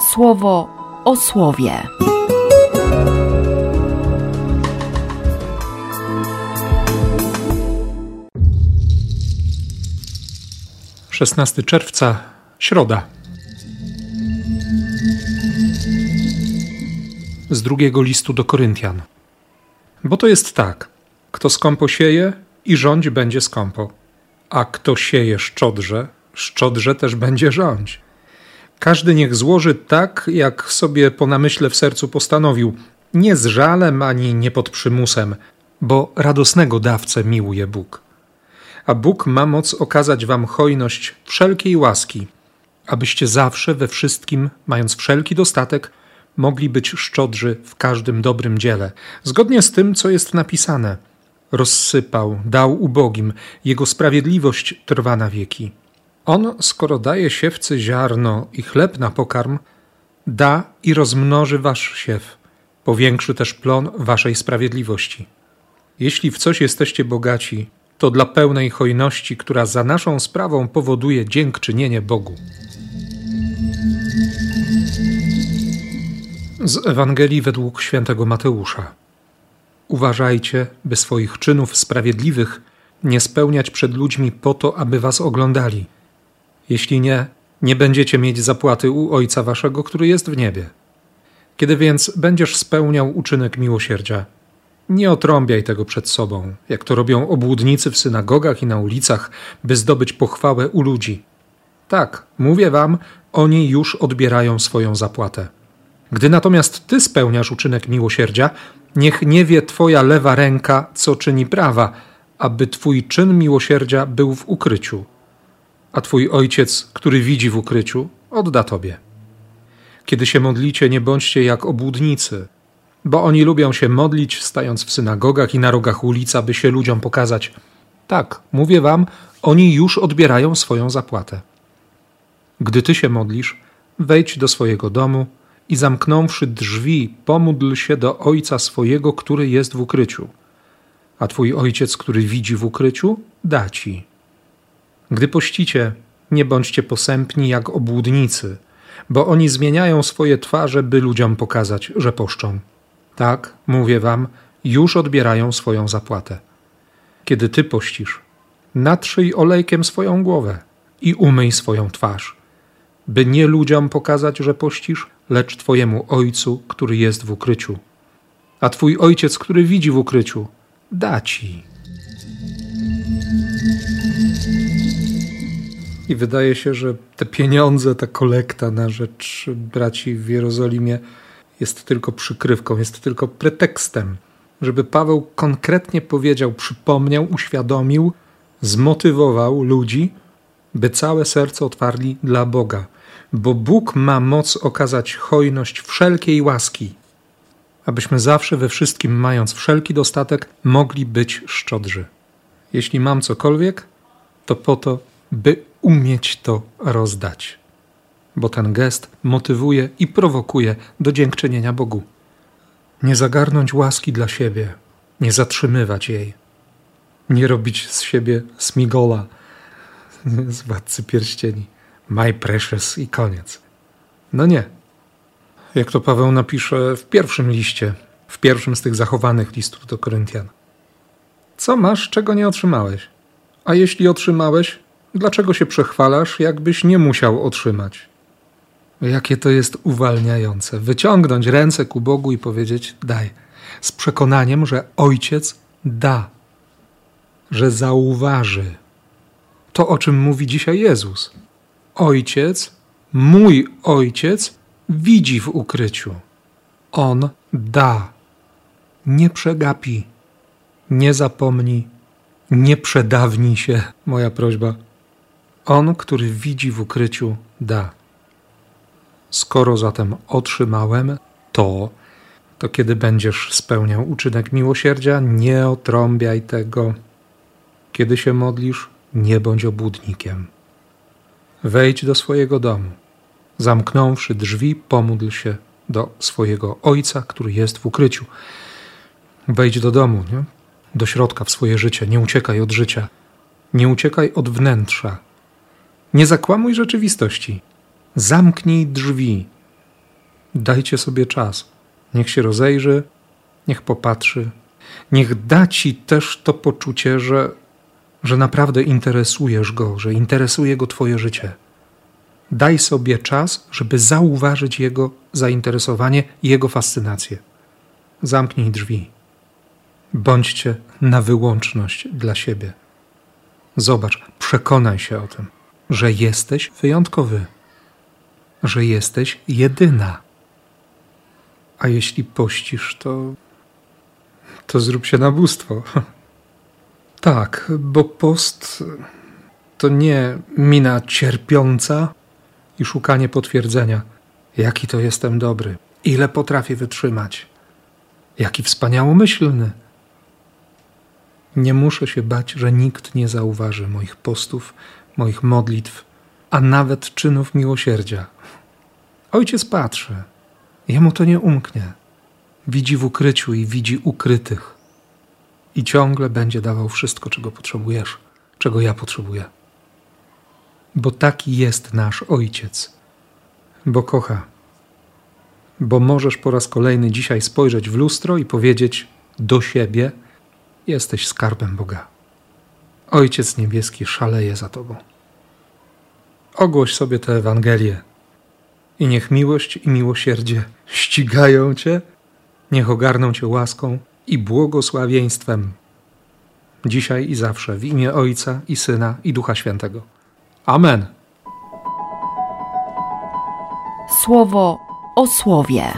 słowo o słowie. Szesnasty czerwca, środa. Z drugiego listu do Koryntian. Bo to jest tak: kto skąpo sieje i rządź będzie skąpo, a kto sieje szczodrze, szczodrze też będzie rządź. Każdy niech złoży tak, jak sobie po namyśle w sercu postanowił, nie z żalem ani nie pod przymusem, bo radosnego dawcę miłuje Bóg. A Bóg ma moc okazać wam hojność wszelkiej łaski, abyście zawsze we wszystkim, mając wszelki dostatek, mogli być szczodrzy w każdym dobrym dziele, zgodnie z tym, co jest napisane. Rozsypał, dał ubogim, jego sprawiedliwość trwa na wieki. On, skoro daje siewcy ziarno i chleb na pokarm, da i rozmnoży wasz siew, powiększy też plon waszej sprawiedliwości. Jeśli w coś jesteście bogaci, to dla pełnej hojności, która za naszą sprawą powoduje dziękczynienie Bogu. Z Ewangelii według świętego Mateusza. Uważajcie, by swoich czynów sprawiedliwych nie spełniać przed ludźmi po to, aby was oglądali – jeśli nie, nie będziecie mieć zapłaty u Ojca Waszego, który jest w niebie. Kiedy więc będziesz spełniał uczynek miłosierdzia, nie otrąbiaj tego przed sobą, jak to robią obłudnicy w synagogach i na ulicach, by zdobyć pochwałę u ludzi. Tak, mówię wam, oni już odbierają swoją zapłatę. Gdy natomiast ty spełniasz uczynek miłosierdzia, niech nie wie twoja lewa ręka, co czyni prawa, aby twój czyn miłosierdzia był w ukryciu a Twój ojciec, który widzi w ukryciu, odda Tobie. Kiedy się modlicie, nie bądźcie jak obłudnicy, bo oni lubią się modlić, stając w synagogach i na rogach ulic, aby się ludziom pokazać. Tak, mówię Wam, oni już odbierają swoją zapłatę. Gdy Ty się modlisz, wejdź do swojego domu i zamknąwszy drzwi, pomódl się do Ojca swojego, który jest w ukryciu. A Twój Ojciec, który widzi w ukryciu, da Ci gdy pościcie, nie bądźcie posępni jak obłudnicy, bo oni zmieniają swoje twarze, by ludziom pokazać, że poszczą. Tak, mówię wam, już odbierają swoją zapłatę. Kiedy ty pościsz, natrzyj olejkiem swoją głowę i umyj swoją twarz, by nie ludziom pokazać, że pościsz, lecz twojemu ojcu, który jest w ukryciu. A twój ojciec, który widzi w ukryciu, da ci. I wydaje się, że te pieniądze, ta kolekta na rzecz braci w Jerozolimie jest tylko przykrywką, jest tylko pretekstem, żeby Paweł konkretnie powiedział, przypomniał, uświadomił, zmotywował ludzi, by całe serce otwarli dla Boga, bo Bóg ma moc okazać hojność wszelkiej łaski, abyśmy zawsze we wszystkim, mając wszelki dostatek, mogli być szczodrzy. Jeśli mam cokolwiek, to po to, by umieć to rozdać. Bo ten gest motywuje i prowokuje do dziękczynienia Bogu. Nie zagarnąć łaski dla siebie, nie zatrzymywać jej, nie robić z siebie smigola z władcy pierścieni. My precious i koniec. No nie. Jak to Paweł napisze w pierwszym liście, w pierwszym z tych zachowanych listów do Koryntian. Co masz, czego nie otrzymałeś? A jeśli otrzymałeś, Dlaczego się przechwalasz, jakbyś nie musiał otrzymać? Jakie to jest uwalniające. Wyciągnąć ręce ku Bogu i powiedzieć: Daj, z przekonaniem, że Ojciec da, że zauważy to, o czym mówi dzisiaj Jezus. Ojciec, mój Ojciec, widzi w ukryciu. On da. Nie przegapi, nie zapomni, nie przedawni się, moja prośba. On, który widzi w ukryciu, da. Skoro zatem otrzymałem to, to kiedy będziesz spełniał uczynek miłosierdzia, nie otrąbiaj tego. Kiedy się modlisz, nie bądź obłudnikiem. Wejdź do swojego domu. Zamknąwszy drzwi, pomódl się do swojego ojca, który jest w ukryciu. Wejdź do domu, nie? do środka w swoje życie. Nie uciekaj od życia. Nie uciekaj od wnętrza, nie zakłamuj rzeczywistości. Zamknij drzwi. Dajcie sobie czas. Niech się rozejrzy, niech popatrzy. Niech da ci też to poczucie, że, że naprawdę interesujesz go, że interesuje go twoje życie. Daj sobie czas, żeby zauważyć jego zainteresowanie i jego fascynację. Zamknij drzwi. Bądźcie na wyłączność dla siebie. Zobacz, przekonaj się o tym, że jesteś wyjątkowy, że jesteś jedyna. A jeśli pościsz, to. to zrób się na bóstwo. Tak, bo post to nie mina cierpiąca i szukanie potwierdzenia, jaki to jestem dobry, ile potrafię wytrzymać, jaki wspaniałomyślny. Nie muszę się bać, że nikt nie zauważy moich postów, moich modlitw, a nawet czynów miłosierdzia. Ojciec patrzy, jemu to nie umknie. Widzi w ukryciu i widzi ukrytych. I ciągle będzie dawał wszystko, czego potrzebujesz, czego ja potrzebuję. Bo taki jest nasz Ojciec. Bo kocha. Bo możesz po raz kolejny dzisiaj spojrzeć w lustro i powiedzieć do siebie: Jesteś skarbem Boga. Ojciec Niebieski szaleje za Tobą. Ogłoś sobie tę Ewangelię i niech miłość i miłosierdzie ścigają Cię, niech ogarną Cię łaską i błogosławieństwem. Dzisiaj i zawsze w imię Ojca i Syna i Ducha Świętego. Amen. Słowo o słowie.